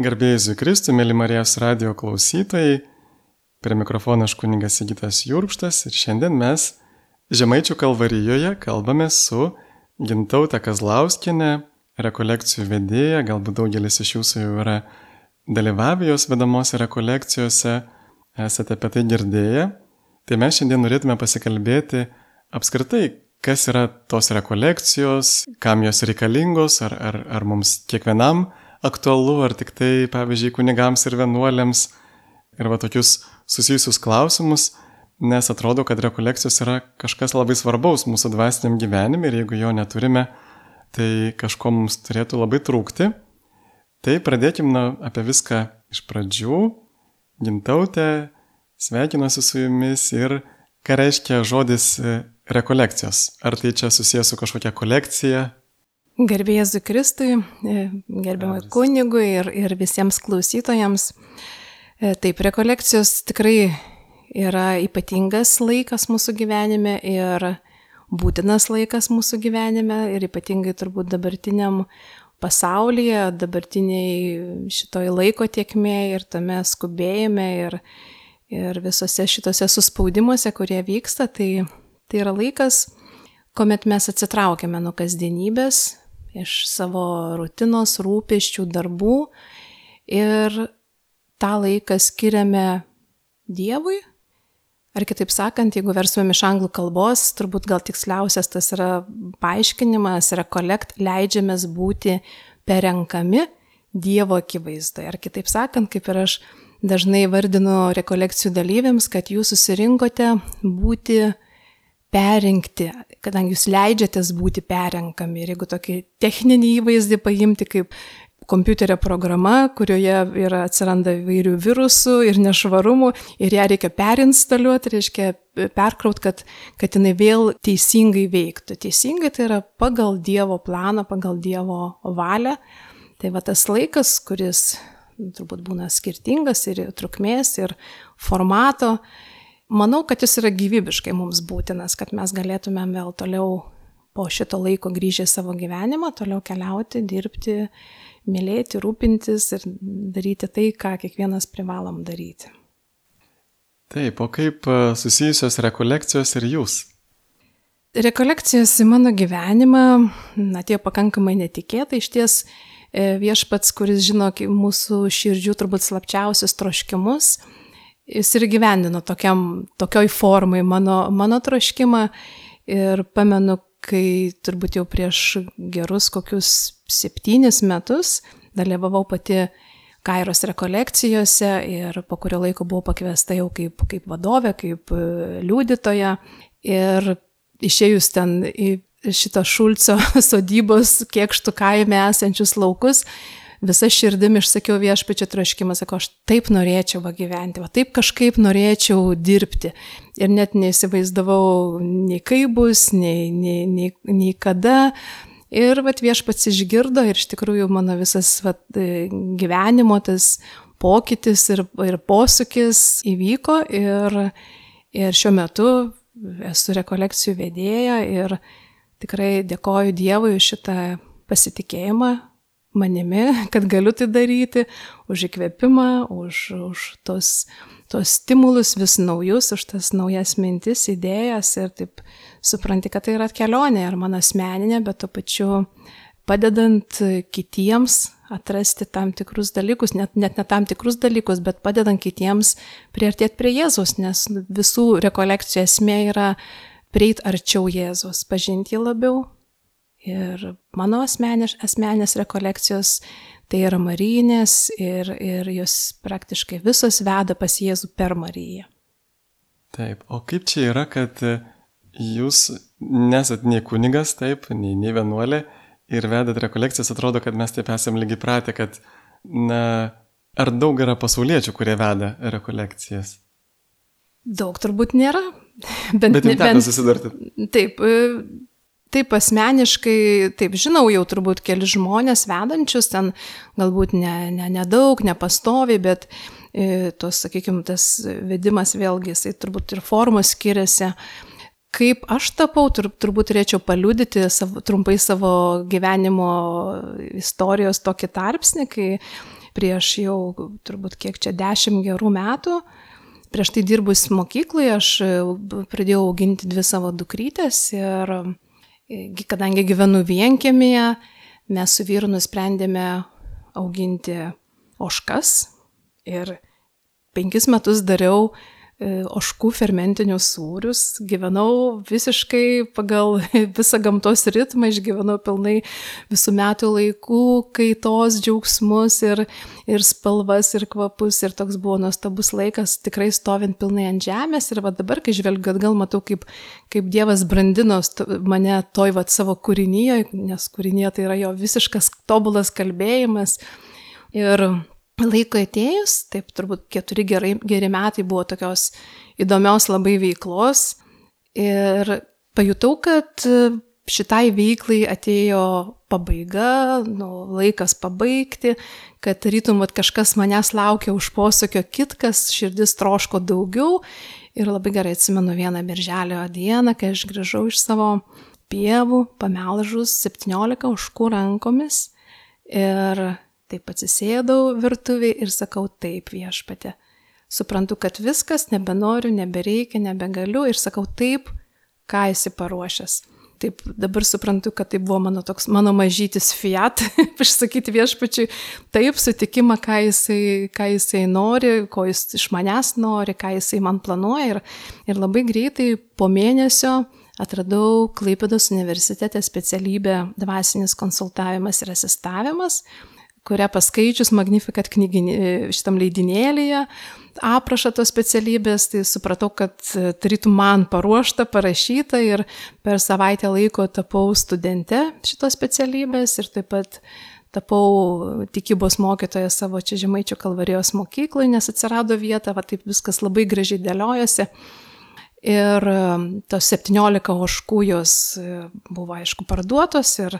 Garbėjai Kristui, mėly Marijos radio klausytojai, prie mikrofono aš kuningas Sigitas Jurkštas ir šiandien mes Žemaičių kalvarijoje kalbame su Gintautė Kazlauskinė, rekolekcijų vedėja, galbūt daugelis iš jūsų jau yra dalyvavę jos vedamose rekolekcijose, esate apie tai girdėję. Tai mes šiandien norėtume pasikalbėti apskritai, kas yra tos rekolekcijos, kam jos reikalingos, ar, ar, ar mums kiekvienam aktualu, ar tik tai, pavyzdžiui, kunigams ir vienuolėms. Ir va tokius susijusius klausimus, nes atrodo, kad rekolekcijos yra kažkas labai svarbaus mūsų dvasiniam gyvenime ir jeigu jo neturime, tai kažko mums turėtų labai trūkti. Tai pradėkim na, apie viską iš pradžių. Gintautė, sveikinuosi su jumis ir ką reiškia žodis rekolekcijos. Ar tai čia susijęs su kažkokia kolekcija, Gerbėjas Kristui, e, gerbiamai kunigui ir, ir visiems klausytojams. E, taip, rekolekcijos tikrai yra ypatingas laikas mūsų gyvenime ir būtinas laikas mūsų gyvenime ir ypatingai turbūt dabartiniam pasaulyje, dabartiniai šitoj laiko tiekmėje ir tame skubėjime ir, ir visose šitose suspaudimuose, kurie vyksta, tai, tai yra laikas, kuomet mes atsitraukiame nuo kasdienybės, iš savo rutinos, rūpeščių, darbų ir tą laiką skiriame Dievui. Ar kitaip sakant, jeigu verstumėm iš anglų kalbos, turbūt gal tiksliausias tas yra paaiškinimas, rekolekt, leidžiamės būti perenkami Dievo akivaizdoje. Ar kitaip sakant, kaip ir aš dažnai vardinu rekolekcijų dalyviams, kad jūs susirinkote būti perinkti, kadangi jūs leidžiatės būti perenkami. Ir jeigu tokį techninį įvaizdį paimti kaip kompiuterio programa, kurioje yra, atsiranda įvairių virusų ir nešvarumų ir ją reikia perinstaliuoti, reiškia perkraut, kad, kad jinai vėl teisingai veiktų. Teisingai tai yra pagal Dievo planą, pagal Dievo valią. Tai va tas laikas, kuris turbūt būna skirtingas ir trukmės, ir formato, Manau, kad jis yra gyvybiškai mums būtinas, kad mes galėtumėm vėl toliau po šito laiko grįžę į savo gyvenimą, toliau keliauti, dirbti, mylėti, rūpintis ir daryti tai, ką kiekvienas privalom daryti. Taip, o kaip e, susijusios rekolekcijos ir jūs? Rekolekcijos į mano gyvenimą atėjo pakankamai netikėtai, iš ties e, viešpats, kuris žino mūsų širdžių turbūt slapčiausius troškimus, jis ir gyvendino tokiam, tokioj formai mano, mano troškimą. Ir pamenu, kai turbūt jau prieš gerus kokius septynis metus dalyvavau pati Kairos rekolekcijose ir po kurio laiko buvau pakviesta jau kaip, kaip vadovė, kaip e, liūdytoja. Ir išėjus ten į šitą Šulco sodybos kiekštų kaime esančius laukus, visa širdim išsakiau viešpačio troškimą, sakau, aš taip norėčiau va gyventi, va taip kažkaip norėčiau dirbti. Ir net neįsivaizdavau nei kaip bus, nei, nei, nei, nei kada. Ir vat viešpats išgirdo ir iš tikrųjų mano visas vat, gyvenimo tas pokytis ir, ir posūkis įvyko ir, ir šiuo metu esu rekolekcijų vedėja ir tikrai dėkoju Dievui šitą pasitikėjimą, manimi, kad galiu tai daryti, už įkvėpimą, už, už tos, tos stimulus vis naujus, už tas naujas mintis, idėjas ir taip supranti, kad tai yra kelionė ir mano asmeninė, bet tuo pačiu padedant kitiems atrasti tam tikrus dalykus, net, net ne tam tikrus dalykus, bet padedant kitiems priartėti prie Jėzus, nes visų rekolekcijų esmė yra prieit arčiau Jėzus, pažinti jį labiau, Ir mano asmenės, asmenės rekolekcijos tai yra Marijinės ir, ir jos praktiškai visos veda pas Jėzų per Mariją. Taip, o kaip čia yra, kad jūs nesat nei kunigas, taip, nei, nei vienuolė ir vedat rekolekcijas, atrodo, kad mes taip esam lygiai pratę, kad, na, ar daug yra pasauliečių, kurie veda rekolekcijas? Daug turbūt nėra. Bent, Bet jums teko susidurti. Taip, Taip asmeniškai, taip žinau jau turbūt keli žmonės vedančius, ten galbūt nedaug, ne, ne, daug, nepastoviai, bet e, tos, sakykime, tas vedimas vėlgi, jisai turbūt ir formos skiriasi. Kaip aš tapau, tur, turbūt turėčiau paliudyti savo, trumpai savo gyvenimo istorijos tokį tarpsnį, kai prieš jau turbūt kiek čia dešimt gerų metų. Prieš tai dirbus mokykloje aš pradėjau auginti dvi savo dukrytės ir kadangi gyvenu vienkėmėje, mes su vyru nusprendėme auginti oškas ir penkis metus dariau oškų fermentinius sūrius, gyvenau visiškai pagal visą gamtos ritmą, išgyvenau pilnai visų metų laikų, kaitos džiaugsmus ir, ir spalvas, ir kvapus, ir toks buvo nuostabus laikas, tikrai stovint pilnai ant žemės. Ir va dabar, kai žvelgiu atgal, matau, kaip, kaip Dievas brandino mane toj va savo kūrinyje, nes kūrinyje tai yra jo visiškas tobulas kalbėjimas. Ir Laiko atėjus, taip turbūt keturi gerai, geri metai buvo tokios įdomios labai veiklos ir pajutau, kad šitai veiklai atėjo pabaiga, nu, laikas pabaigti, kad rytum vat, kažkas manęs laukia už posūkio kitkas, širdis troško daugiau. Ir labai gerai atsimenu vieną birželio dieną, kai aš grįžau iš savo pievų, pamelžus 17 užkų rankomis. Ir Taip atsisėdau virtuviai ir sakau taip viešpatė. Suprantu, kad viskas, nebenoriu, nebereikia, nebegaliu ir sakau taip, ką esi paruošęs. Taip dabar suprantu, kad tai buvo mano toks, mano mažytis fiat, išsakyti viešpačiui, taip sutikimą, ką jisai, ką jisai nori, ko jis iš manęs nori, ką jisai man planuoja. Ir, ir labai greitai po mėnesio atradau Klaipėdos universitete specialybę dvasinis konsultavimas ir asistavimas kurią paskaičius Magnificat knyginį šitam leidinėlėje, aprašą tos specialybės, tai supratau, kad e, tarytum man paruošta, parašyta ir per savaitę laiko tapau studente šitos specialybės ir taip pat tapau tikybos mokytoja savo čia Žemaičio kalvarijos mokykloje, nes atsirado vieta, va taip viskas labai gražiai dėliojasi. Ir tos 17 oškų jos e, buvo, aišku, parduotos ir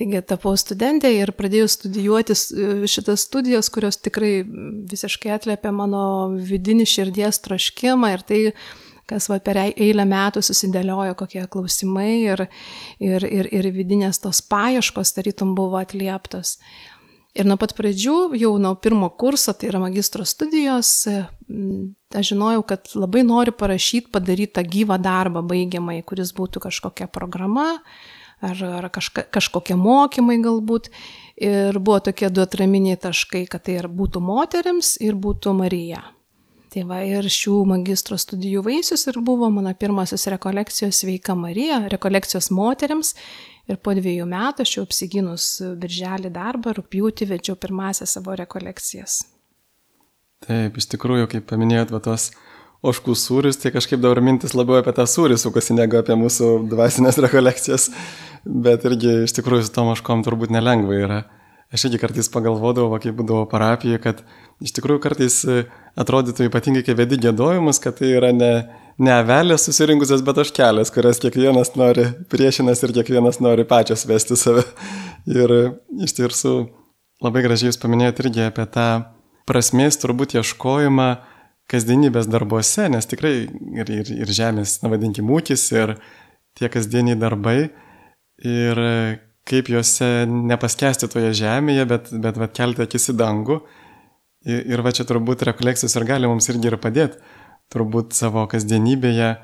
taigi tapau studentė ir pradėjau studijuoti e, šitas studijas, kurios tikrai visiškai atliepia mano vidinį širdies troškimą ir tai, kas va, per eilę metų susidėliojo, kokie klausimai ir, ir, ir, ir vidinės tos paieškos tarytum buvo atlieptos. Ir nuo pat pradžių, jau nuo pirmo kurso, tai yra magistro studijos, aš žinojau, kad labai noriu parašyti, padaryti tą gyvą darbą baigiamai, kuris būtų kažkokia programa ar, ar kažka, kažkokie mokymai galbūt. Ir buvo tokie du atraminiai taškai, kad tai ir būtų moteriams ir būtų Marija. Tai va ir šių magistro studijų vaisius ir buvo mano pirmasis rekolekcijos Sveika Marija, rekolekcijos moteriams Ir po dviejų metų aš jau apsiginus birželį darbą, rūpjūtį vedžiau pirmąsią savo rekolekcijas. Taip, iš tikrųjų, kaip paminėjot, va tos oškų sūrius, tai kažkaip dabar mintis labiau apie tą sūrį sukasi negu apie mūsų dvasinės rekolekcijas. Bet irgi iš tikrųjų su tom oškom turbūt nelengva yra. Aš irgi kartais pagalvodavau, kai būdavo parapijoje, kad iš tikrųjų kartais atrodytų ypatingai, kai vedi gėdojimus, kad tai yra ne, ne avelės susirinkusios, bet oškelės, kurias kiekvienas nori priešinas ir kiekvienas nori pačios vesti save. Ir iš tiesų labai gražiai jūs paminėjote irgi apie tą prasmės turbūt ieškojimą kasdienybės darbuose, nes tikrai ir, ir, ir žemės, na vadinkime, ūkis ir tie kasdieniai darbai ir kaip juose nepaskesti toje žemėje, bet, bet va, kelti akis į dangų. Ir, ir va čia turbūt rekolekcijos ir gali mums irgi ir padėti turbūt savo kasdienybėje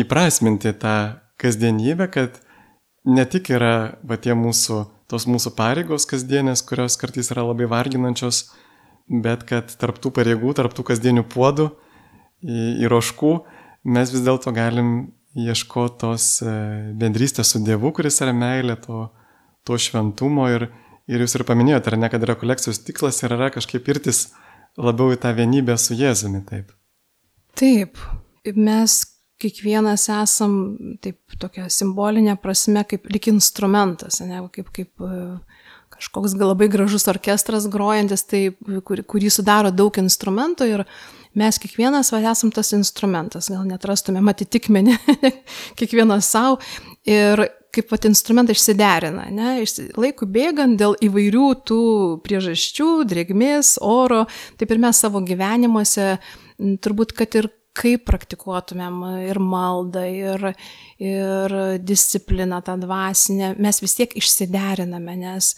įprasminti tą kasdienybę, kad ne tik yra va tie mūsų, tos mūsų pareigos kasdienės, kurios kartais yra labai varginančios, bet kad tarptų pareigų, tarptų kasdienių puodų ir oškų mes vis dėlto galim ieškoti tos e, bendrystės su Dievu, kuris yra meilė, to, to šventumo ir, ir jūs ir paminėjote, ar ne, kad rekolekcijos tikslas yra kažkaip irtis labiau į tą vienybę su Jėzumi, taip. Taip, mes kiekvienas esam, taip, tokia simbolinė prasme, kaip lik instrumentas, ne, kaip, kaip e, kažkoks labai gražus orkestras grojantis, tai, kur, kurį sudaro daug instrumentų ir mes kiekvienas va, esam tas instrumentas, gal net rastume atitikmenį kiekvienas savo ir kaip pat instrumentai išsiderina, ne, laikų bėgant dėl įvairių tų priežasčių, drėgmės, oro, taip ir mes savo gyvenimuose turbūt, kad ir kaip praktikuotumėm ir maldą, ir, ir discipliną tą dvasinę, mes vis tiek išsideriname, nes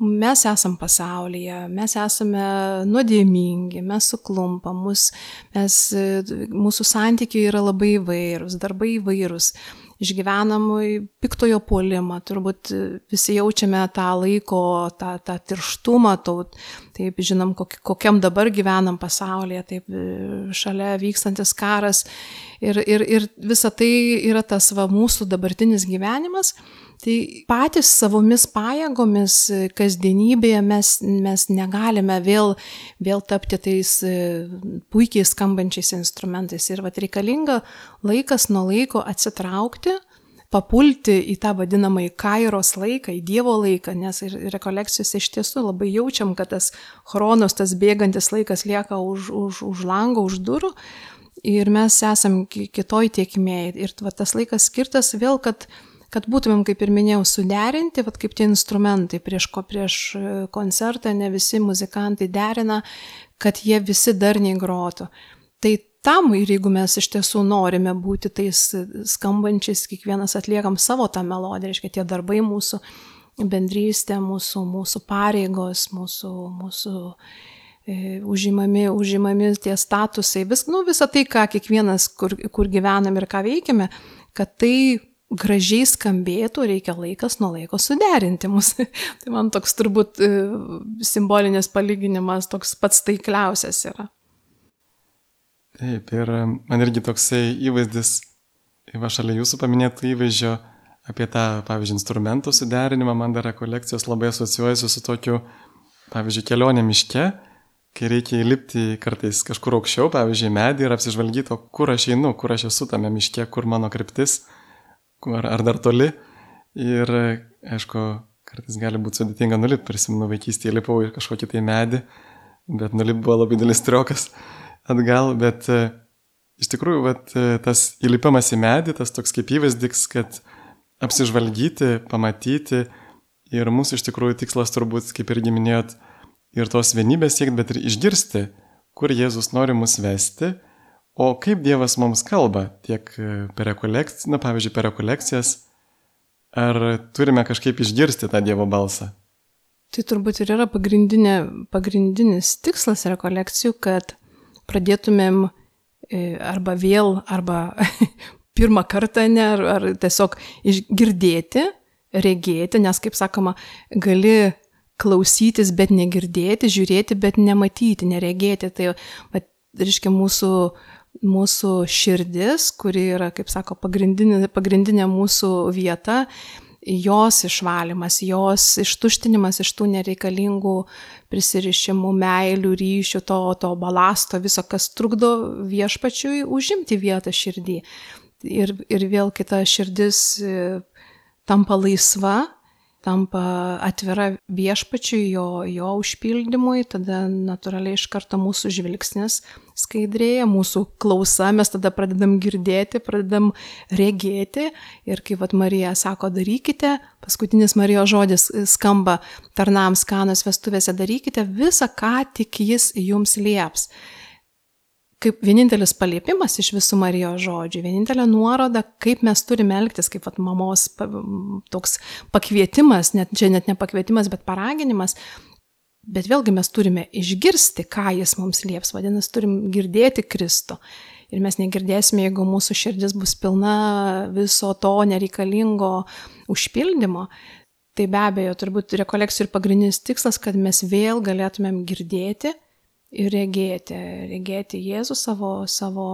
mes esam pasaulyje, mes esame nuodėmingi, mes suklumpam, mus, mes, mūsų santykiai yra labai įvairūs, darbai įvairūs išgyvenam piktojo puolimą, turbūt visi jaučiame tą laiko, tą, tą tirštumą, tau, taip žinom, kokiam dabar gyvenam pasaulyje, taip šalia vykstantis karas ir, ir, ir visa tai yra tas va mūsų dabartinis gyvenimas. Tai patys savomis pajėgomis kasdienybėje mes, mes negalime vėl, vėl tapti tais puikiai skambančiais instrumentais. Ir vat reikalinga laikas nuo laiko atsitraukti, papulti į tą vadinamąjį kairos laiką, į Dievo laiką, nes ir rekolekcijose iš tiesų labai jaučiam, kad tas chronos, tas bėgantis laikas lieka už, už, už lango, už durų. Ir mes esam kitoj tiekmėje. Ir va, tas laikas skirtas vėl, kad kad būtumėm, kaip ir minėjau, suderinti, vat kaip tie instrumentai prieš, ko, prieš e, koncertą, ne visi muzikantai derina, kad jie visi darniai grotų. Tai tam ir jeigu mes iš tiesų norime būti tais skambančiais, kiekvienas atliekam savo tą melodiją, reiškia tie darbai mūsų bendrystė, mūsų, mūsų pareigos, mūsų, mūsų e, užimami, užimami tie statusai, vis, nu, visa tai, ką kiekvienas, kur, kur gyvenam ir ką veikiame, kad tai gražiai skambėtų, reikia laikas nuo laiko suderinti mus. tai man toks turbūt e, simbolinis palyginimas toks pats taikliausias yra. Taip, ir e, man irgi toksai įvaizdis, va šalia jūsų paminėtų įvaizdžio apie tą, pavyzdžiui, instrumentų suderinimą, man dar rekolekcijos labai asocijuojasi su tokiu, pavyzdžiui, kelionė miške, kai reikia įlipti kartais kažkur aukščiau, pavyzdžiui, medį ir apsižvalgyti, kur aš einu, kur aš esu tame miške, kur mano kryptis ar, ar dar toli. Ir, aišku, kartais gali būti sudėtinga nulipti, prisimenu vaikystėje lipau į kažkokį tai medį, bet nulipti buvo labai didelis triokas atgal, bet iš tikrųjų, vat, tas įlipimas į medį, tas toks kaip įvaizdis, kad apsižvalgyti, pamatyti ir mūsų iš tikrųjų tikslas turbūt, kaip irgi minėjot, ir tos vienybės siekti, bet ir išgirsti, kur Jėzus nori mus vesti O kaip Dievas mums kalba, tiek e, per rekolekcijas, na pavyzdžiui, per rekolekcijas, ar turime kažkaip išgirsti tą Dievo balsą? Tai turbūt ir yra pagrindinis tikslas rekolekcijų, kad pradėtumėm e, arba vėl, arba pirmą kartą, ne, ar, ar tiesiog išgirdėti, regėti, nes, kaip sakoma, gali klausytis, bet negirdėti, žiūrėti, bet nematyti, neregėti. Tai, bet, reiškia, mūsų mūsų širdis, kuri yra, kaip sako, pagrindinė, pagrindinė mūsų vieta, jos išvalymas, jos ištuštinimas iš tų nereikalingų prisirišimų, meilių, ryšių, to, to balasto, viso, kas trukdo viešpačiui užimti vietą širdį. Ir, ir vėl kita širdis e, tampa laisva, tampa atvira viešpačiui, jo, jo užpildymui, tada natūraliai iš karto mūsų žvilgsnis skaidrėja, mūsų klausa, mes tada pradedam girdėti, pradedam regėti. Ir kaip vat Marija sako, darykite, paskutinis Marijos žodis skamba tarnams kanos vestuvėse, darykite visą, ką tik jis jums lieps kaip vienintelis paliepimas iš visų Marijos žodžių, vienintelė nuoroda, kaip mes turime elgtis, kaip at, mamos toks pakvietimas, net, čia net ne pakvietimas, bet paraginimas. Bet vėlgi mes turime išgirsti, ką jis mums lieps, vadinasi, turim girdėti Kristų. Ir mes negirdėsime, jeigu mūsų širdis bus pilna viso to nereikalingo užpildymo. Tai be abejo, turbūt rekolekcijų ir pagrindinis tikslas, kad mes vėl galėtumėm girdėti ir regėti, regėti Jėzų savo, savo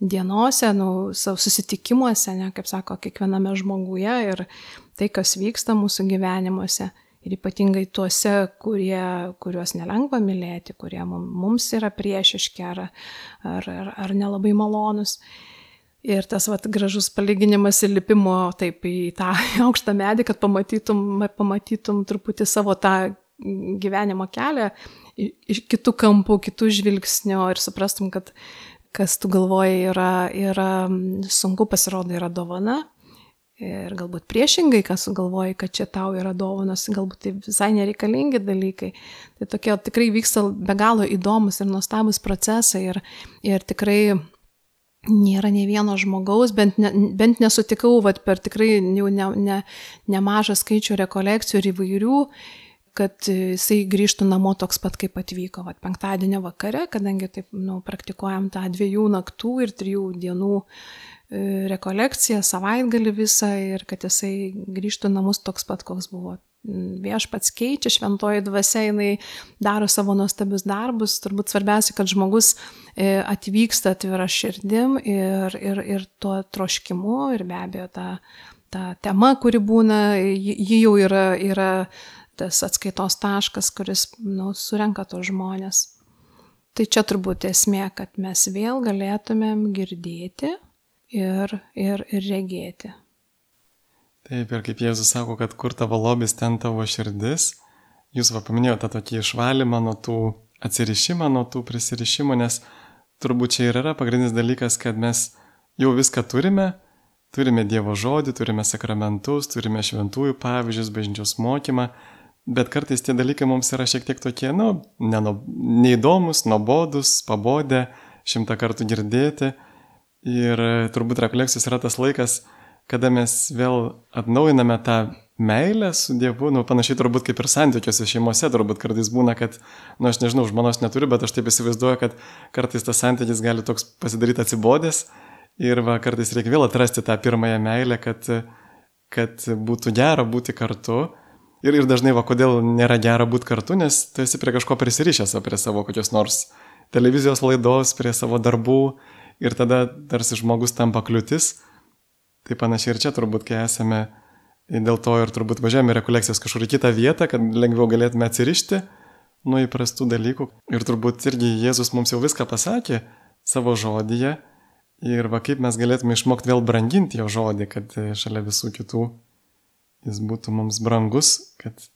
dienose, nu, savo susitikimuose, ne, kaip sako, kiekviename žmoguje ir tai, kas vyksta mūsų gyvenimuose. Ir ypatingai tuose, kurie, kuriuos nelengva mylėti, kurie mums yra priešiški ar, ar, ar, ar nelabai malonus. Ir tas vat, gražus palyginimas įlipimo taip į tą aukštą medį, kad pamatytum, pamatytum truputį savo tą gyvenimo kelią iš kitų kampų, kitų žvilgsnių ir suprastum, kad kas tu galvoji yra, yra sunku pasirodo yra dovana. Ir galbūt priešingai, kas sugalvoji, kad čia tau yra dovanos, galbūt tai visai nereikalingi dalykai. Tai tokie tikrai vyksta be galo įdomus ir nuostabus procesai ir, ir tikrai nėra nei vieno žmogaus, bent, ne, bent nesutikau, vat, per tikrai jau ne, ne, nemažą skaičių rekolekcijų ir įvairių, kad jisai grįžtų namo toks pat, kaip atvyko, vat, penktadienio vakare, kadangi taip, nu, praktikuojam tą dviejų naktų ir trijų dienų e, rekolekciją, savaitgalį visą ir kad jisai grįžtų namus toks pat, koks buvo viešpats keičia, šventoji dvasia, jinai daro savo nuostabius darbus. Turbūt svarbiausia, kad žmogus e, atvyksta atvira širdim ir, ir, ir tuo troškimu ir be abejo ta, ta tema, kuri būna, ji jau yra, yra tas atskaitos taškas, kuris nu, surenka tos žmonės. Tai čia turbūt esmė, kad mes vėl galėtumėm girdėti ir, ir, ir regėti. Taip, ir kaip Jėzus sako, kad kur tavo lobis, ten tavo širdis. Jūs va paminėjote tą tokį išvalymą nuo tų atsirišimą, nuo tų prisirišimų, nes turbūt čia ir yra pagrindinis dalykas, kad mes jau viską turime, turime Dievo žodį, turime sakramentus, turime šventųjų pavyzdžius, bažnyčios mokymą, bet kartais tie dalykai mums yra šiek tiek tokie, nu, neįdomus, nuobodus, pabodę, šimtą kartų girdėti. Ir turbūt rekolekcijos yra tas laikas, kada mes vėl atnaujiname tą meilę su Dievu, nu panašiai turbūt kaip ir santykiuose šeimose, turbūt kartais būna, kad, nu aš nežinau, žmonos neturiu, bet aš taip įsivaizduoju, kad kartais tas santykis gali toks pasidaryti atsibodęs ir va, kartais reikia vėl atrasti tą pirmąją meilę, kad, kad būtų gera būti kartu. Ir, ir dažnai, va, kodėl nėra gera būti kartu, nes tu esi prie kažko prisirišęs, prie savo kokios nors televizijos laidos, prie savo darbų ir tada tarsi žmogus tampa kliūtis Tai panašiai ir čia turbūt, kai esame dėl to ir turbūt važiuojame rekolekcijas kažkur į kitą vietą, kad lengviau galėtume atsirišti nuo įprastų dalykų. Ir turbūt irgi Jėzus mums jau viską pasakė savo žodyje. Ir va kaip mes galėtume išmokti vėl branginti jo žodį, kad šalia visų kitų jis būtų mums brangus, kad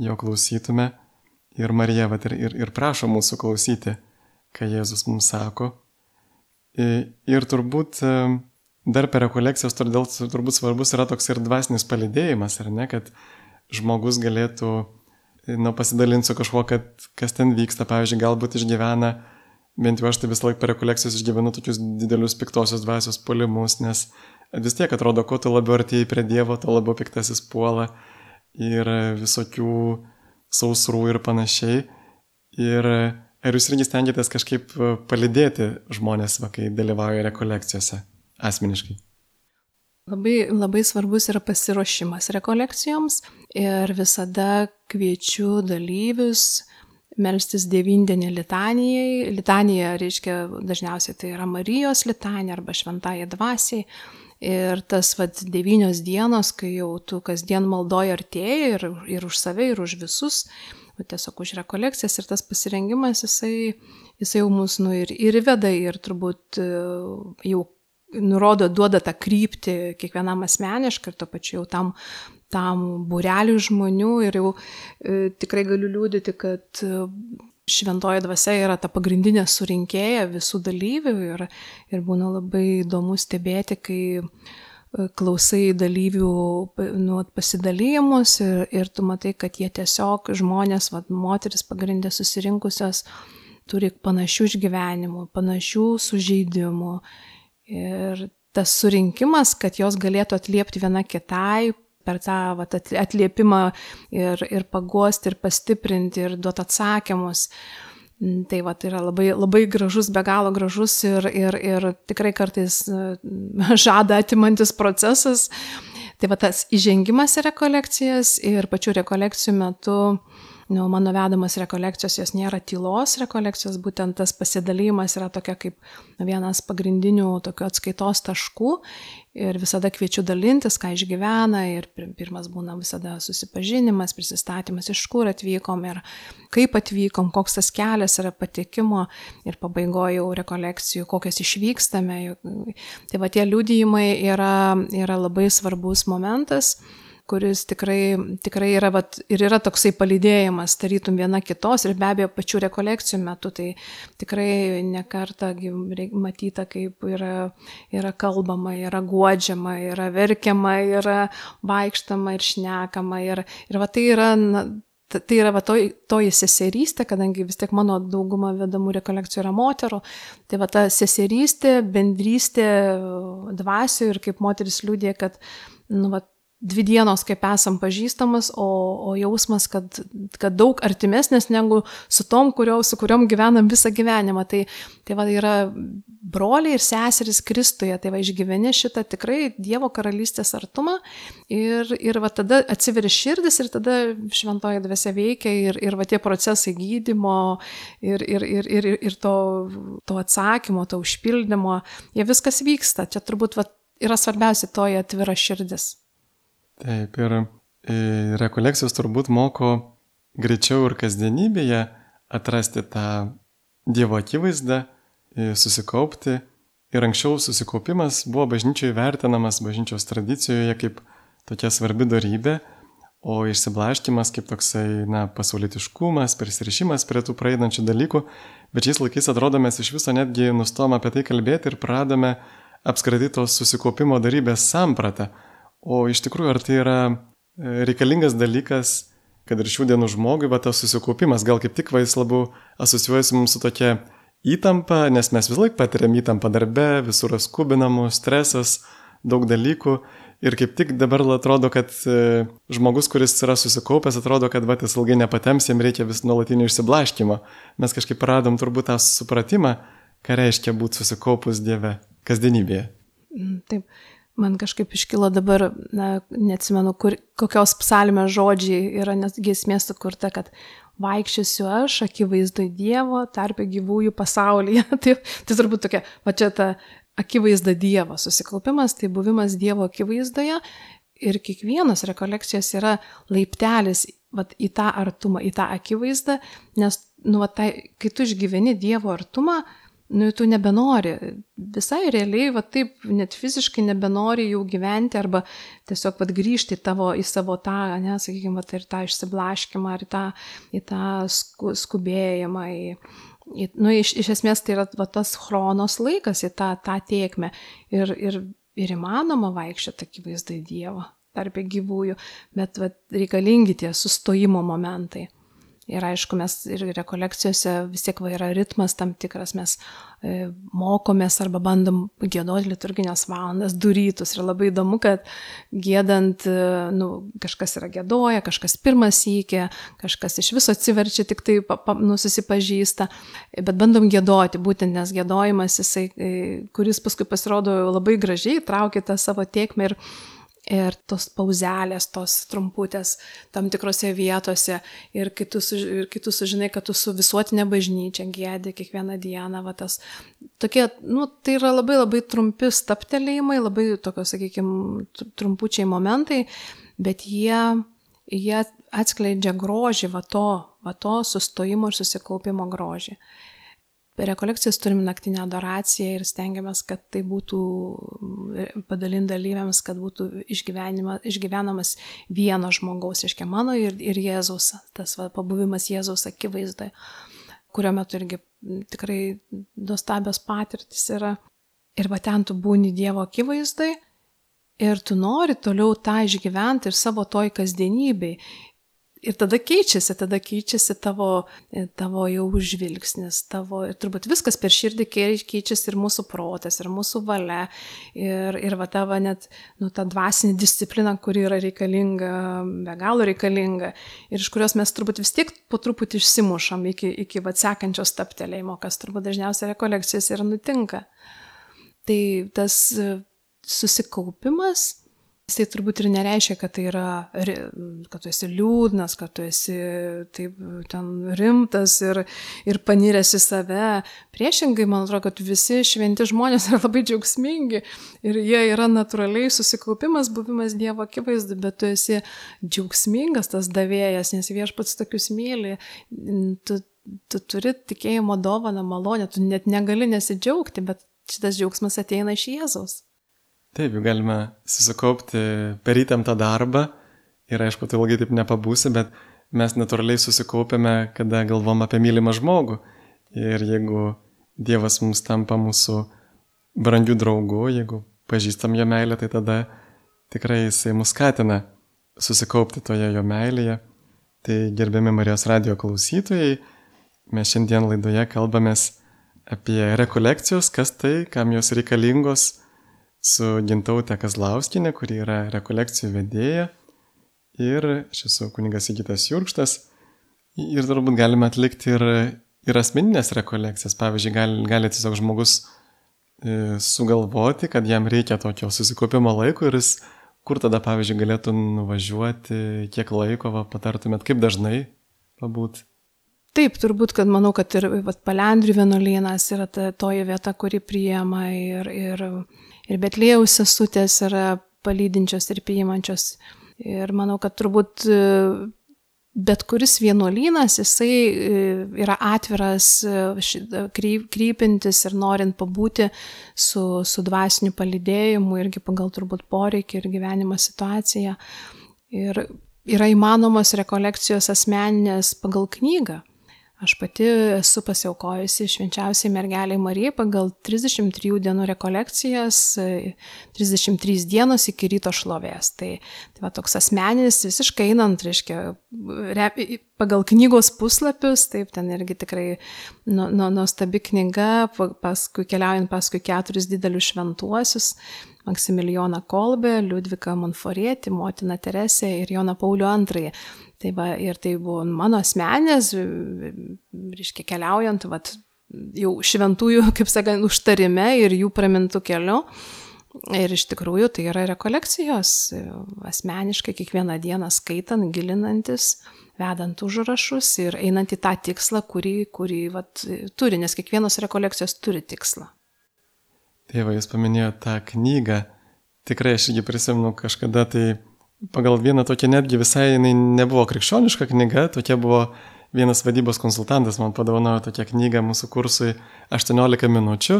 jo klausytume. Ir Marija va, ir, ir, ir prašo mūsų klausyti, ką Jėzus mums sako. Ir turbūt dar per rekolekcijas todėl turbūt svarbus yra toks ir dvasinis palidėjimas, ar ne, kad žmogus galėtų nu, pasidalinti su kažkuo, kad kas ten vyksta, pavyzdžiui, galbūt išgyvena, bent jau aš tai visą laiką per rekolekcijas išgyvenu tokius didelius piktosios dvasios polimus, nes vis tiek atrodo, kuo tu labiau artėjai prie Dievo, tuo labiau piktasis puola ir visokių sausrų ir panašiai. Ir ar jūs irgi stengiatės kažkaip palidėti žmonės, va, kai dalyvauja rekolekcijose? asmeniškai? Labai, labai svarbus yra pasiruošimas rekolekcijoms ir visada kviečiu dalyvius melstis devindienį litanijai. Litanija reiškia dažniausiai tai yra Marijos litanija arba šventąją dvasiai. Ir tas vad devynios dienos, kai jau tu kasdien maldoji artėjai ir, ir už save, ir už visus, tiesiog už rekolekcijas ir tas pasirengimas, jisai, jisai jau mus nu, ir, ir veda ir turbūt jau nurodo, duoda tą kryptį kiekvienam asmeniškai ir to pačiu jau tam, tam bureliui žmonių. Ir jau e, tikrai galiu liūdėti, kad e, šventoji dvasia yra ta pagrindinė surinkėja visų dalyvių ir, ir būna labai įdomu stebėti, kai e, klausai dalyvių nu, pasidalymus ir, ir tu matai, kad jie tiesiog žmonės, vat, moteris pagrindė susirinkusios, turi panašių išgyvenimų, panašių sužeidimų. Ir tas surinkimas, kad jos galėtų atliepti viena kitai per tą vat, atliepimą ir, ir paguosti, ir pastiprinti, ir duoti atsakymus. Mm, tai va, tai yra labai, labai gražus, be galo gražus ir, ir, ir tikrai kartais žada atimantis procesas. Tai va tas įžengimas į rekolekcijas ir pačių rekolekcijų metu nu, mano vedamas rekolekcijos, jos nėra tylos rekolekcijos, būtent tas pasidalymas yra tokia kaip vienas pagrindinių tokių atskaitos taškų ir visada kviečiu dalintis, ką išgyvena ir pirmas būna visada susipažinimas, prisistatymas, iš kur atvykom ir kaip atvykom, koks tas kelias yra patekimo ir pabaigoje jau rekolekcijų, kokias išvykstame. Tai va tie liūdėjimai yra, yra labai svarbus momentas kuris tikrai, tikrai yra, vat, ir yra toksai palydėjimas, tarytum viena kitos ir be abejo pačių rekolekcijų metu, tai tikrai nekarta matyta, kaip yra, yra kalbama, yra guodžiama, yra verkiama, yra vaikštama ir šnekama. Ir, ir va tai yra na, tai yra va toji, toji seserystė, kadangi vis tiek mano dauguma vedamų rekolekcijų yra moterų, tai va ta seserystė, bendrystė dvasio ir kaip moteris liūdė, kad nu, va, dvi dienos, kaip esam pažįstamas, o, o jausmas, kad, kad daug artimesnės negu su tom, kurio, su kuriuom gyvenam visą gyvenimą. Tai, tai va, yra broliai ir seserys Kristuje, tai va išgyveni šitą tikrai Dievo karalystės artumą ir, ir va tada atsiveria širdis ir tada šventoji dvasia veikia ir, ir va tie procesai gydimo ir, ir, ir, ir, ir to, to atsakymo, to užpildymo, jie viskas vyksta. Čia turbūt va, yra svarbiausia toje atvira širdis. Taip, ir e, rekolekcijos turbūt moko greičiau ir kasdienybėje atrasti tą Dievo akivaizdą, e, susikaupti. Ir anksčiau susikaupimas buvo bažnyčioje vertinamas bažnyčios tradicijoje kaip tokia svarbi darybė, o išsiblaškimas kaip toksai, na, pasaulitiškumas, prisirišimas prie tų praeinančių dalykų, bet šiais laikais atrodo mes iš viso netgi nustom apie tai kalbėti ir pradame apskritai tos susikaupimo darybės sampratą. O iš tikrųjų, ar tai yra e, reikalingas dalykas, kad ir šių dienų žmogui, va tas susikaupimas, gal kaip tik va jis labiau asocijuojasi mums su tokia įtampa, nes mes vis laik patiriam įtampą darbe, visur skubinamų, stresas, daug dalykų. Ir kaip tik dabar atrodo, kad e, žmogus, kuris yra susikaupęs, atrodo, kad va, jis ilgai nepatems, jam reikia vis nuolatinio išsiblaškymo. Mes kažkaip radom turbūt tą supratimą, ką reiškia būti susikaupus Dieve kasdienybėje. Mm, taip. Man kažkaip iškilo dabar, na, neatsimenu, kur, kokios psalmės žodžiai yra nesgėsmė sukurta, kad vaikščiosiu aš, akivaizdai Dievo, tarpė gyvųjų pasaulyje. tai, tai turbūt tokia, va čia ta akivaizda Dievo susikaupimas, tai buvimas Dievo akivaizdoje ir kiekvienas rekolekcijos yra laiptelis vat, į tą artumą, į tą akivaizdą, nes, nu, vat, tai, kai tu išgyveni Dievo artumą, nu, tu nebenori, visai realiai, va taip, net fiziškai nebenori jau gyventi arba tiesiog pat grįžti tavo, į savo tą, ne, sakykime, va, ir tą išsiblaškimą, ar į tą, į tą sku, skubėjimą. Į, į, nu, iš, iš esmės tai yra va, tas chronos laikas į tą, tą tiekmę ir, ir, ir įmanoma vaikščioti akivaizdai Dievo tarp gyvųjų, bet va, reikalingi tie sustojimo momentai. Ir aišku, mes ir rekolekcijose vis tiek va yra ritmas tam tikras, mes e, mokomės arba bandom gėdoti liturginės valandas, durytus. Ir labai įdomu, kad gėdant, e, nu, kažkas yra gėdoja, kažkas pirmas įkė, kažkas iš viso atsiverčia, tik tai pa, pa, nu, susipažįsta. Bet bandom gėdoti, būtent nes gėdojimas, jisai, e, kuris paskui pasirodo labai gražiai, traukia tą savo tiekmę ir ir tos pauzelės, tos trumputės tam tikrose vietose ir kai tu, suž, ir kai tu sužinai, kad tu su visuotinė bažnyčia gėdė kiekvieną dieną, va tas tokie, nu, tai yra labai labai trumpi staptelėjimai, labai tokios, sakykime, trumpučiai momentai, bet jie, jie atskleidžia grožį, va to, va to sustojimo ir susikaupimo grožį. Per rekolekcijas turim naktinę adoraciją ir stengiamės, kad tai būtų padalinta dalyviams, kad būtų išgyvenamas vieno žmogaus, iškia mano ir, ir Jėzaus, tas va, pabuvimas Jėzaus akivaizdai, kurio metu irgi tikrai nuostabios patirtis yra. Ir va ten tu būni Dievo akivaizdai ir tu nori toliau tą išgyventi ir savo toj kasdienybei ir tada keičiasi, tada keičiasi tavo, e, tavo jau žvilgsnis, tavo, ir turbūt viskas per širdį keičiasi ir mūsų protas, ir mūsų valia, ir, ir va tavo net, nu, ta dvasinė disciplina, kuri yra reikalinga, be galo reikalinga, ir iš kurios mes turbūt vis tiek po truputį išsimušam iki, iki va sekančio staptelėjimo, kas turbūt dažniausiai rekolekcijos ir nutinka. Tai tas e, susikaupimas, Jisai turbūt ir nereiškia, kad tai yra, kad tu esi liūdnas, kad tu esi taip ten rimtas ir, ir paniręs į save. Priešingai, man atrodo, kad visi šventi žmonės yra labai džiaugsmingi ir jie yra natūraliai susikaupimas, buvimas Dievo akivaizdu, bet tu esi džiaugsmingas tas davėjas, nes viešpats tokius myli. Tu, tu turi tikėjimo dovaną, malonę, tu net negali nesidžiaugti, bet šitas džiaugsmas ateina iš Jėzaus. Taip, galime susikaupti per įtemptą darbą ir aišku, tai ilgai taip nepabūsi, bet mes natūraliai susikaupiame, kada galvom apie mylimą žmogų. Ir jeigu Dievas mums tampa mūsų brangių draugų, jeigu pažįstam jo meilę, tai tada tikrai jisai mus skatina susikaupti toje jo meilėje. Tai gerbiami Marijos radio klausytojai, mes šiandien laidoje kalbamės apie rekolekcijos, kas tai, kam jos reikalingos, su Gintautė Kazlauskinė, kuri yra rekolekcijų vedėja. Ir aš esu kunigas Įgytas Jurkštas. Ir turbūt galime atlikti ir, ir asmeninės rekolekcijas. Pavyzdžiui, gali, gali tiesiog žmogus e, sugalvoti, kad jam reikia tokio susikaupimo laiko ir jis kur tada, pavyzdžiui, galėtų nuvažiuoti, kiek laiko va, patartumėt, kaip dažnai pabūt? Taip, turbūt, kad manau, kad ir vat, Palendrių vienuolynas yra ta, toji vieta, kuri priema ir, ir, ir Betlėjaus sesutės yra palydinčios ir priimančios. Ir manau, kad turbūt bet kuris vienuolynas, jisai e, yra atviras e, krypintis ir norint pabūti su, su dvasiniu palidėjimu irgi pagal turbūt poreikį ir gyvenimo situaciją. Ir yra įmanomos rekolekcijos asmeninės pagal knygą. Aš pati esu pasiaukojusi švenčiausiai mergeliai Marijai pagal 33 dienų rekolekcijas, 33 dienos iki ryto šlovės. Tai, tai va, toks asmeninis, visiškai einant, reiškia, pagal knygos puslapius, taip, ten irgi tikrai nu, nu, nuostabi knyga, paskui keliaujant paskui keturis didelius šventuosius. Maksimilijoną Kolbę, Liudviką Monforietį, Motiną Teresę ir Joną Paulių II. Tai va, ir tai buvo mano asmenės, reiškia, keliaujant, vat, jau šventųjų, kaip sakant, užtarime ir jų pramintų keliu. Ir iš tikrųjų tai yra rekolekcijos, asmeniškai kiekvieną dieną skaitant, gilinantis, vedant užrašus ir einant į tą tikslą, kurį, kurį vat, turi, nes kiekvienos rekolekcijos turi tikslą. Tėvai, jūs paminėjote tą knygą. Tikrai aš irgi prisimenu kažkada tai pagal vieną tokią netgi visai jinai nebuvo krikščioniška knyga, tokia buvo vienas vadybos konsultantas man padovanojo tokią knygą mūsų kursui 18 minučių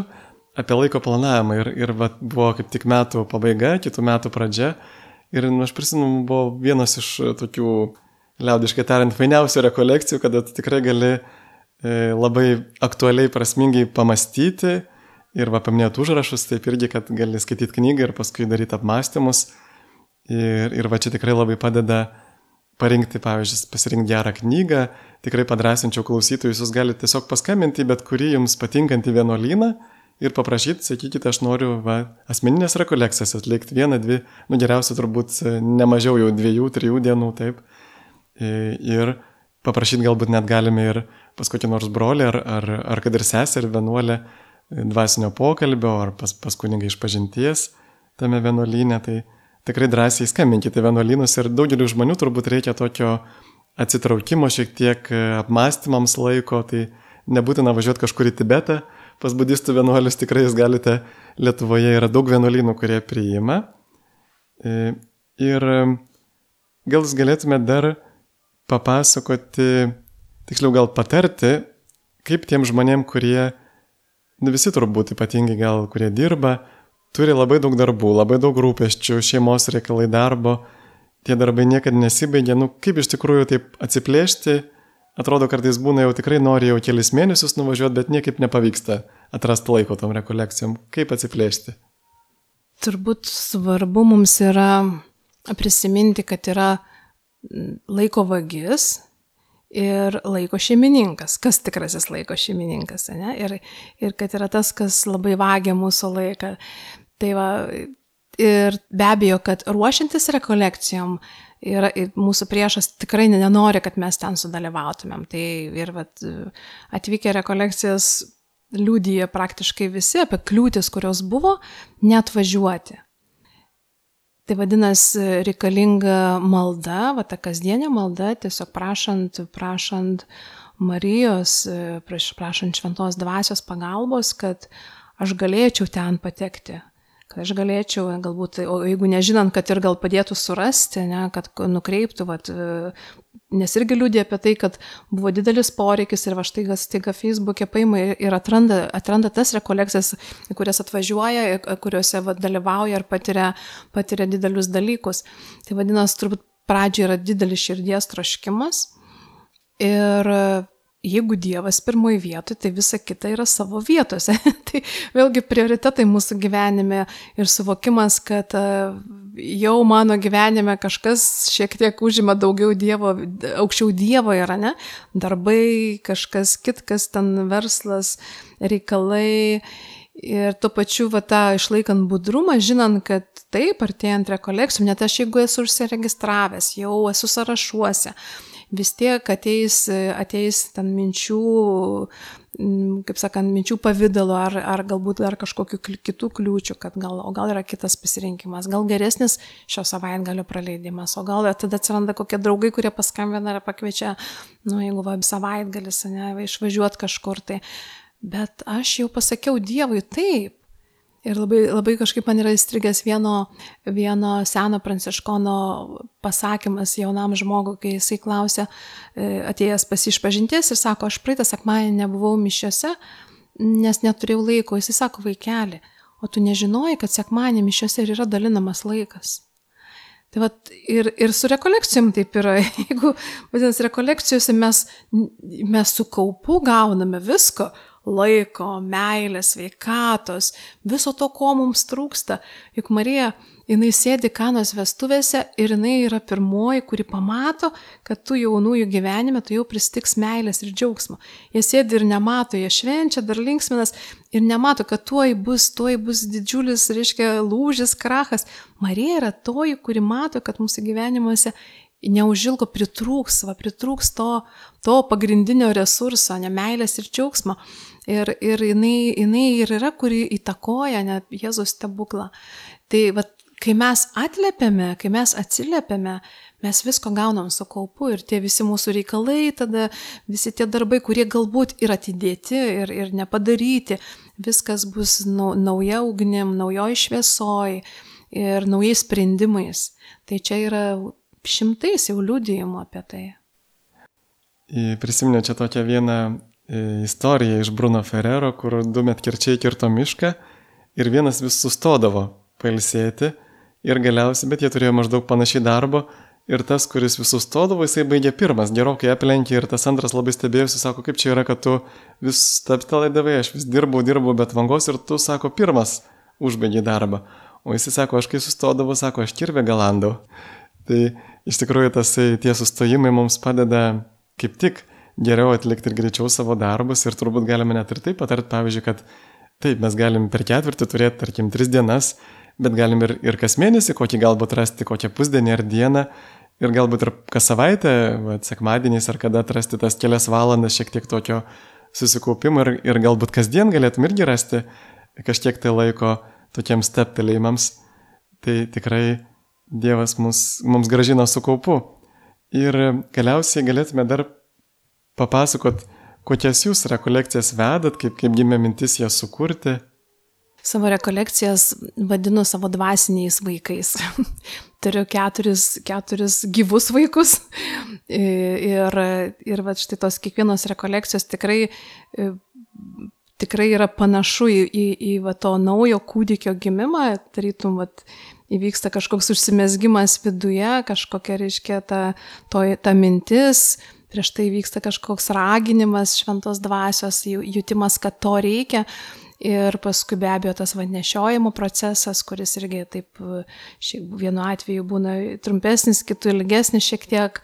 apie laiko planavimą ir, ir va, buvo kaip tik metų pabaiga, kitų metų pradžia. Ir nu, aš prisimenu, buvo vienas iš tokių, liaudiškai tariant, fainiausių rekolekcijų, kada tikrai gali e, labai aktualiai, prasmingai pamastyti ir va paminėti užrašus, taip irgi, kad gali skaityti knygą ir paskui daryti apmąstymus. Ir, ir va čia tikrai labai padeda parinkti, pavyzdžiui, pasirinkti gerą knygą. Tikrai padrasinčiau klausytojus, jūs galite tiesiog paskambinti bet kurį jums patinkantį vienuolyną ir paprašyti, sakykite, aš noriu va, asmeninės rekolekcijas atlikti vieną, dvi, nu geriausia turbūt ne mažiau jau dviejų, trijų dienų, taip. Ir paprašyti galbūt net galime ir pas kokį nors brolį ar, ar, ar kad ir seserį vienuolę dvasinio pokalbio ar pas, pas kunigą iš pažinties tame vienuolynė. Tai, tikrai drąsiai skambinkite vienuolynus ir daugeliu žmonių turbūt reikia tokio atsitraukimo šiek tiek e, apmąstymams laiko, tai nebūtina važiuoti kažkur į Tibetą, pas budistų vienuolius tikrai jūs galite, Lietuvoje yra daug vienuolynų, kurie priima. E, ir e, gal jūs galėtumėte dar papasakoti, tiksliau gal patarti, kaip tiem žmonėm, kurie, visi turbūt ypatingai gal, kurie dirba, turi labai daug darbų, labai daug rūpeščių, šeimos reikalai darbo, tie darbai niekada nesibaigia, nu kaip iš tikrųjų taip atsiplėšti, atrodo kartais būna jau tikrai nori jau kelis mėnesius nuvažiuoti, bet niekaip nepavyksta atrasti laiko tom rekolekcijom, kaip atsiplėšti. Turbūt svarbu mums yra prisiminti, kad yra laiko vagis, ir laiko šeimininkas, kas tikrasis laiko šeimininkas, ne? ir, ir kad yra tas, kas labai vagia mūsų laiką. Tai va, ir be abejo, kad ruošiantis rekolekcijom, yra, mūsų priešas tikrai nenori, kad mes ten sudalyvautumėm. Tai ir vat, atvykę rekolekcijas liūdija praktiškai visi apie kliūtis, kurios buvo, net važiuoti. Tai vadinasi, reikalinga malda, va ta kasdienė malda, tiesiog prašant, prašant Marijos, prašant šventos dvasios pagalbos, kad aš galėčiau ten patekti. Kad aš galėčiau, galbūt, o jeigu nežinant, kad ir gal padėtų surasti, ne, kad nukreiptų, vat, nes irgi liūdė apie tai, kad buvo didelis poreikis ir va štai staiga Facebook'e paima ir atranda, atranda tas rekolekcijas, kurias atvažiuoja, kuriuose va, dalyvauja ir patiria, patiria didelius dalykus. Tai vadinasi, turbūt pradžioje yra didelis širdies troškimas ir jeigu Dievas pirmoji vietoje, tai visa kita yra savo vietose. tai vėlgi prioritetai mūsų gyvenime ir suvokimas, kad e, jau mano gyvenime kažkas šiek tiek užima daugiau Dievo, aukščiau Dievo yra, ne? Darbai, kažkas kitkas, ten verslas, reikalai. Ir tuo pačiu, va, tą išlaikant budrumą, žinant, kad taip, artėjant rekolekcijom, net aš jeigu esu užsiregistravęs, jau esu sąrašuose, vis tiek ateis, ateis ten minčių, kaip sakant, minčių pavydalo ar, ar galbūt dar kažkokių kitų kliūčių, kad gal, o gal yra kitas pasirinkimas, gal geresnis šio savaitgalio praleidimas, o gal tada atsiranda kokie draugai, kurie paskambina ar pakviečia, nu, jeigu va, savaitgalis, ne, išvažiuoti kažkur tai bet aš jau pasakiau Dievui taip. Ir labai, labai kažkaip man yra įstrigęs vieno, vieno seno pranciškono pasakymas jaunam žmogui, kai jisai klausė, e, atėjęs pasišpažinties ir sako, aš praeitą sekmadienį nebuvau mišiuose, nes neturėjau laiko. Jisai sako, vaikeli, o tu nežinojai, kad sekmadienį mišiuose ir yra dalinamas laikas. Tai vat, ir, ir su rekolekcijom taip yra. Jeigu, vadinasi, rekolekcijose mes, mes su kaupu gauname visko, laiko, meilės, sveikatos, viso to, ko mums trūksta. Juk Marija, jinai sėdi kanos vestuvėse ir jinai yra pirmoji, kuri pamato, kad tu jaunųjų gyvenime tu jau pristiks meilės ir džiaugsmo. Jie sėdi ir nemato, jie švenčia, dar linksminas ir nemato, kad tuoj bus, tuoj bus didžiulis, reiškia, lūžis, krachas. Marija yra toji, kuri mato, kad mūsų gyvenimuose neužilgo pritrūks, va, pritrūks to, to pagrindinio resurso, ne meilės ir džiaugsmo. Ir, ir jinai, jinai ir yra, kuri įtakoja net Jėzus stebuklą. Tai vat, kai mes atlėpiame, kai mes atsiliepiame, mes visko gaunam su kaupu ir tie visi mūsų reikalai, tada visi tie darbai, kurie galbūt yra atidėti ir, ir nepadaryti, viskas bus nau, nauja ugnim, naujoj šviesoj ir naujais sprendimais. Tai čia yra šimtais jau liūdėjimų apie tai. Prisiminė čia tokią vieną istorija iš Bruno Ferrero, kur du metkirčiai kirto mišką ir vienas vis sustodavo pailsėti ir galiausiai, bet jie turėjo maždaug panašiai darbo ir tas, kuris vis sustodavo, jisai baigė pirmas, gerokai aplenkė ir tas antras labai stebėjosi, sako, kaip čia yra, kad tu vis taptelaidavai, aš vis dirbau, dirbau, bet vangos ir tu, sako, pirmas užbaigė darbą. O jisai sako, aš kai sustodavau, sako, aš kirvę galandau. Tai iš tikrųjų tas tie sustojimai mums padeda kaip tik geriau atlikti ir greičiau savo darbus ir turbūt galime net ir taip patarti, pavyzdžiui, kad taip, mes galim per ketvirtį turėti, tarkim, tris dienas, bet galim ir, ir kas mėnesį kokį galbūt rasti, kokią pusdienį ar dieną ir galbūt ir kas savaitę, va, sekmadieniais ar kada atrasti tas kelias valandas šiek tiek tokio susikaupimo ir, ir galbūt kasdien galėtum irgi rasti kažkiek tai laiko tokiems steptelėjimams. Tai tikrai Dievas mus, mums gražina su kaupu. Ir galiausiai galėtume dar papasakot, kokias jūs rekolekcijas vedat, kaip, kaip gimė mintis jas sukurti? Savo rekolekcijas vadinu savo dvasiniais vaikais. Turiu keturis, keturis gyvus vaikus. Ir, ir va, štai tos kiekvienos rekolekcijos tikrai, tikrai yra panašu į, į, į va, to naujo kūdikio gimimą. Tarytum, va, įvyksta kažkoks užsimesgimas viduje, kažkokia, reiškia, ta, to, ta mintis, prieš tai vyksta kažkoks raginimas šventos dvasios, jutimas, kad to reikia. Ir paskui be abejo tas vanešiojimo procesas, kuris irgi taip vienu atveju būna trumpesnis, kitų ilgesnis šiek tiek.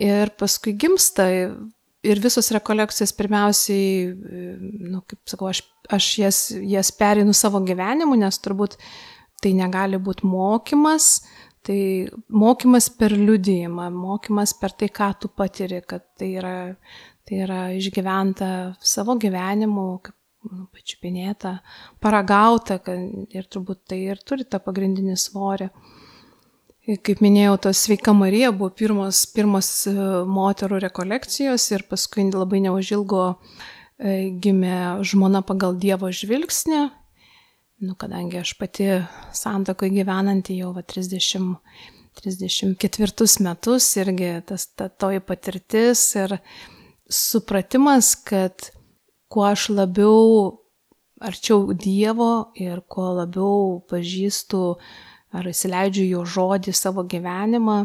Ir paskui gimsta ir visos rekolekcijos pirmiausiai, nu, kaip sakau, aš, aš jas, jas perinu savo gyvenimu, nes turbūt tai negali būti mokymas, Tai mokymas per liudijimą, mokymas per tai, ką tu patiri, kad tai yra, tai yra išgyventa savo gyvenimu, kaip nu, pačiupinėta, paragauta kad, ir turbūt tai ir turi tą pagrindinį svorį. Kaip minėjau, tos sveika Marija buvo pirmos, pirmos e, moterų rekolekcijos ir paskui labai neužilgo e, gimė žmona pagal Dievo žvilgsnį, nu, kadangi aš pati santokoje gyvenanti jau va, 30, 34 metus irgi tas ta, toji patirtis ir supratimas, kad kuo aš labiau arčiau Dievo ir kuo labiau pažįstu ar įsileidžiu jo žodį savo gyvenimą,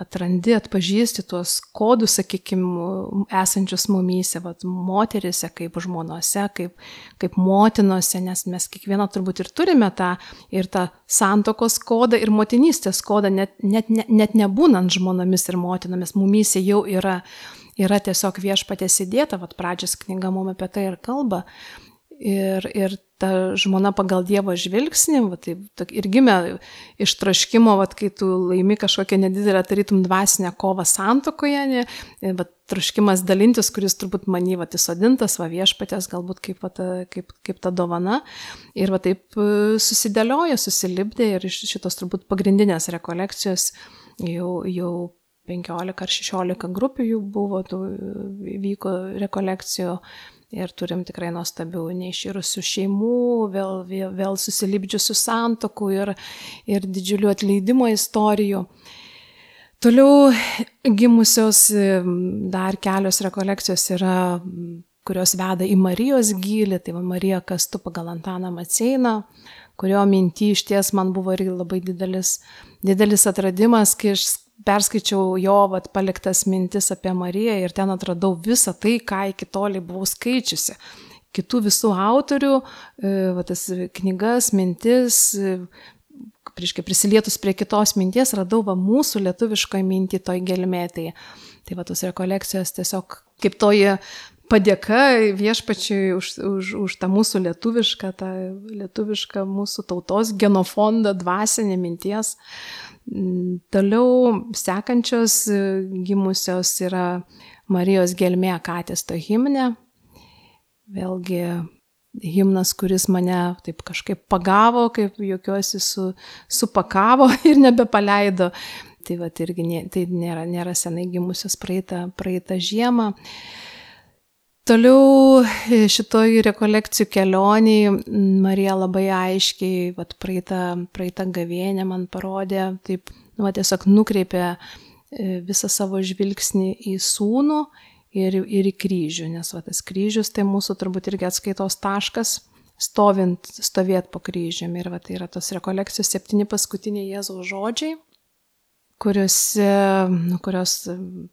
atrandi, atpažįsti tuos kodus, sakykime, esančius mumyse, vat, moterise, kaip žmonose, kaip, kaip motinose, nes mes kiekvieną turbūt ir turime tą, ir tą santokos kodą, ir motinystės kodą, net, net, net, net nebūnant žmonomis ir motinomis, mumyse jau yra, yra tiesiog viešpatės įdėta, vat pradžios knyga mum apie tai ir kalba. Ir, ir ta žmona pagal Dievo žvilgsnį, va, tai, ir gimė iš traškimo, va, kai tu laimi kažkokią nedidelę, tarytum dvasinę kovą santokoje, ne, va, traškimas dalintis, kuris turbūt manį, va, įsodintas, va, viešpatės, galbūt kaip, va, ta, kaip, kaip ta dovana. Ir va taip e, susidėlioja, susilipdė ir šitos turbūt pagrindinės rekolekcijos jau, jau 15 ar 16 grupių jų buvo, tų vyko rekolekcijų ir turim tikrai nuostabių neišyrusių šeimų, vėl, vėl, vėl susilipdžiusių santokų ir, ir didžiulių atleidimo istorijų. Toliau gimusios dar kelios rekolekcijos yra, kurios veda į Marijos gilį, tai va Marija Kastu pagal Antaną Maceiną, kurio minty iš ties man buvo irgi labai didelis, didelis atradimas, kai aš perskaičiau jo vat, paliktas mintis apie Mariją ir ten atradau visą tai, ką iki toliai buvau skaičiusi. Kitų visų autorių, e, va, tas knygas, mintis, e, prieškai prisilietus prie kitos minties, radau va mūsų lietuviškoje mintį toj gelmė. Tai, tai va tos rekolekcijos tiesiog kaip toji padėka viešpačiui už, už, už tą mūsų lietuvišką, tą lietuvišką mūsų tautos genofondą, dvasinę minties. Mm, toliau sekančios gimusios yra Marijos gelmė Katesto himne. Vėlgi himnas, kuris mane taip kažkaip pagavo, kaip jokiuosi su, supakavo ir nebepaleido. Tai va, irgi nė, tai nėra, nėra senai gimusios praeitą, praeitą žiemą. Toliau e, šitoj rekolekcijų kelioniai Marija labai aiškiai, vat, praeitą, praeitą gavėnę man parodė, taip, nu, va, tiesiog nukreipė e, visą savo žvilgsnį į sūnų ir, ir į kryžių, nes va, tas kryžius tai mūsų turbūt irgi atskaitos taškas, stovint, stovėt po kryžiumi. Ir va, tai yra tos rekolekcijos septyni paskutiniai Jėzaus žodžiai, kuriuose, nu, kurios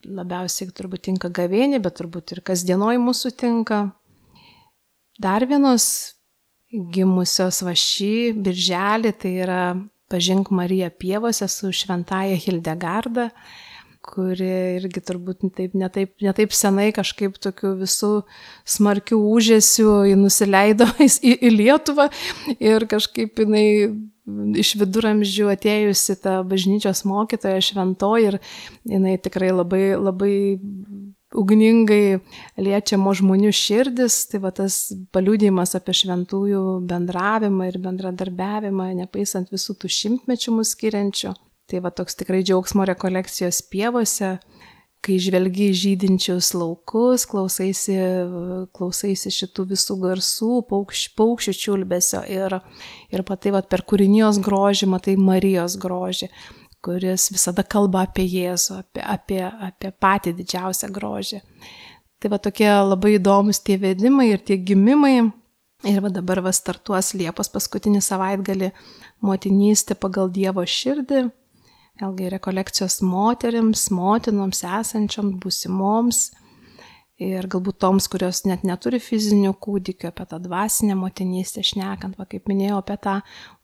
labiausiai turbūt tinka gavėnį, bet turbūt ir kasdienoj mūsų tinka. Dar vienos gimusios va šį birželį, tai yra Pažink Mariją pievose su šventaja Hildegarda, kuri irgi turbūt netaip, netaip, netaip senai kažkaip tokių visų smarkių užėsių nusileido į, į Lietuvą ir kažkaip jinai iš viduramžių atėjusi ta bažnyčios mokytoja šventoji ir jinai tikrai labai, labai ugningai liečiamo žmonių širdis, tai va tas paliūdėjimas apie šventųjų bendravimą ir bendradarbiavimą, nepaisant visų tų šimtmečių mus skiriančių. Tai va toks tikrai džiaugsmo rekolekcijos pievose, kai žvelgi žydinčius laukus, klausaisi, klausaisi šitų visų garsų, paukš, paukščių čiulbesio ir, ir patai va, per kūrinijos grožį matai Marijos grožį, kuris visada kalba apie Jėzų, apie, apie, apie patį didžiausią grožį. Tai va tokie labai įdomus tie vedimai ir tie gimimai. Ir va dabar va startuos Liepos paskutinį savaitgalį motinystė pagal Dievo širdį vėlgi rekolekcijos moteriams, motinoms esančioms, būsimoms ir galbūt toms, kurios net neturi fizinių kūdikių, apie tą dvasinę motinystę šnekant, va, kaip minėjau, apie tą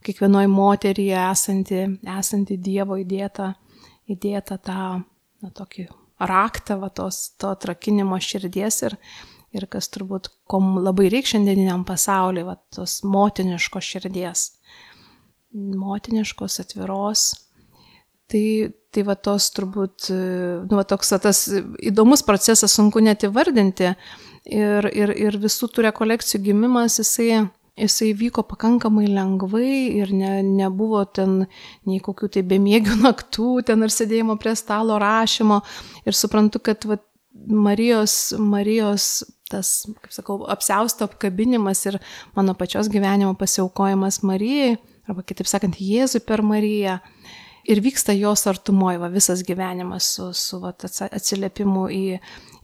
kiekvienoje moteryje esanti, esanti Dievo įdėta, įdėta tą na, tokį raktą, va, tos, to atrakinimo širdies ir, ir kas turbūt kom labai reikia šiandieniniam pasauliu, va, tos motiniškos širdies, motiniškos atviros Tai, tai va tos turbūt, nu, va toks va, tas įdomus procesas, sunku net įvardinti. Ir, ir, ir visų tų rekolekcijų gimimas, jisai, jisai vyko pakankamai lengvai ir ne, nebuvo ten nei kokių tai bemėgių naktų, ten ar sėdėjimo prie stalo rašymo. Ir suprantu, kad va, Marijos, Marijos tas, kaip sakau, apsausto apkabinimas ir mano pačios gyvenimo pasiaukojimas Marijai, arba kitaip sakant, Jėzui per Mariją ir vyksta jos artumoje, va, visas gyvenimas su, su va, atsiliepimu į,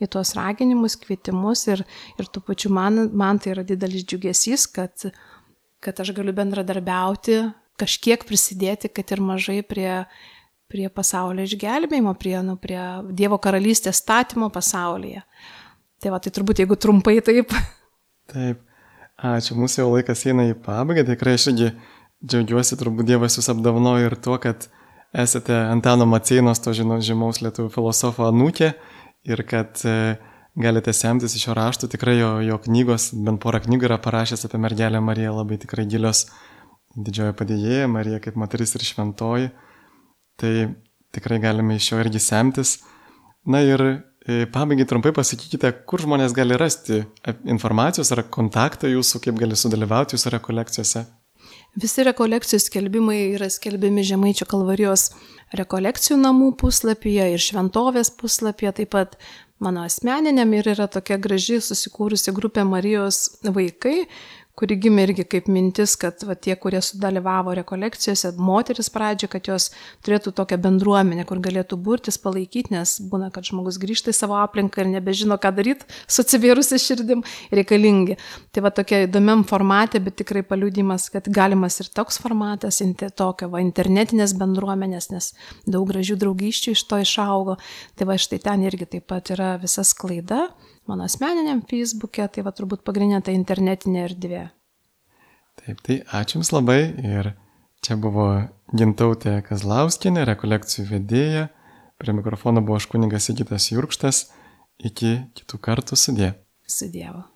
į tuos raginimus, kvietimus ir, ir tuo pačiu man, man tai yra didelis džiugesys, kad, kad aš galiu bendradarbiauti, kažkiek prisidėti, kad ir mažai prie, prie pasaulio išgelbėjimo, prie, nu, prie Dievo karalystės statymo pasaulyje. Tai va, tai turbūt jeigu trumpai taip. Taip. Ačiū, mūsų jau laikas eina į pabaigą, tikrai aš irgi džiaugiuosi, turbūt Dievas jūs apdovanojo ir tuo, kad esate Antano Maceinos, to žino, žymaus lietuvių filosofo anūkė ir kad e, galite semtis iš jo raštų, tikrai jo, jo knygos, bent porą knygų yra parašęs apie mergelę Mariją, labai tikrai gilios didžioji padėjėja, Marija kaip moteris ir šventoji, tai tikrai galime iš jo irgi semtis. Na ir e, pabaigai trumpai pasakykite, kur žmonės gali rasti informacijos ar kontaktą jūsų, kaip gali sudalyvauti jūsų rekolekcijose. Visi rekolekcijų skelbimai yra skelbiami Žemaičio kalvarijos rekolekcijų namų puslapyje ir šventovės puslapyje, taip pat mano asmeniniam ir yra tokia graži susikūrusi grupė Marijos vaikai, kuri gimė irgi kaip mintis, kad va, tie, kurie sudalyvavo rekolekcijose, moteris pradžioje, kad jos turėtų tokią bendruomenę, kur galėtų burtis, palaikyti, nes būna, kad žmogus grįžta į savo aplinką ir nebežino, ką daryti su atsivėrusi širdim reikalingi. Tai va tokia įdomiam formatė, bet tikrai paliūdimas, kad galimas ir toks formatas, tokio va, internetinės bendruomenės, nes daug gražių draugysčių iš to išaugo. Tai va štai ten irgi taip pat yra visa sklaida mano asmeniniam Facebook'e, tai va turbūt pagrindinė ta internetinė erdvė. Taip, tai ačiū Jums labai ir čia buvo Gintautė Kazlauskinė, rekolekcijų vedėja, prie mikrofono buvo aš kunigas Sigitas Jurkštas, iki kitų kartų sudė. Sudėvo.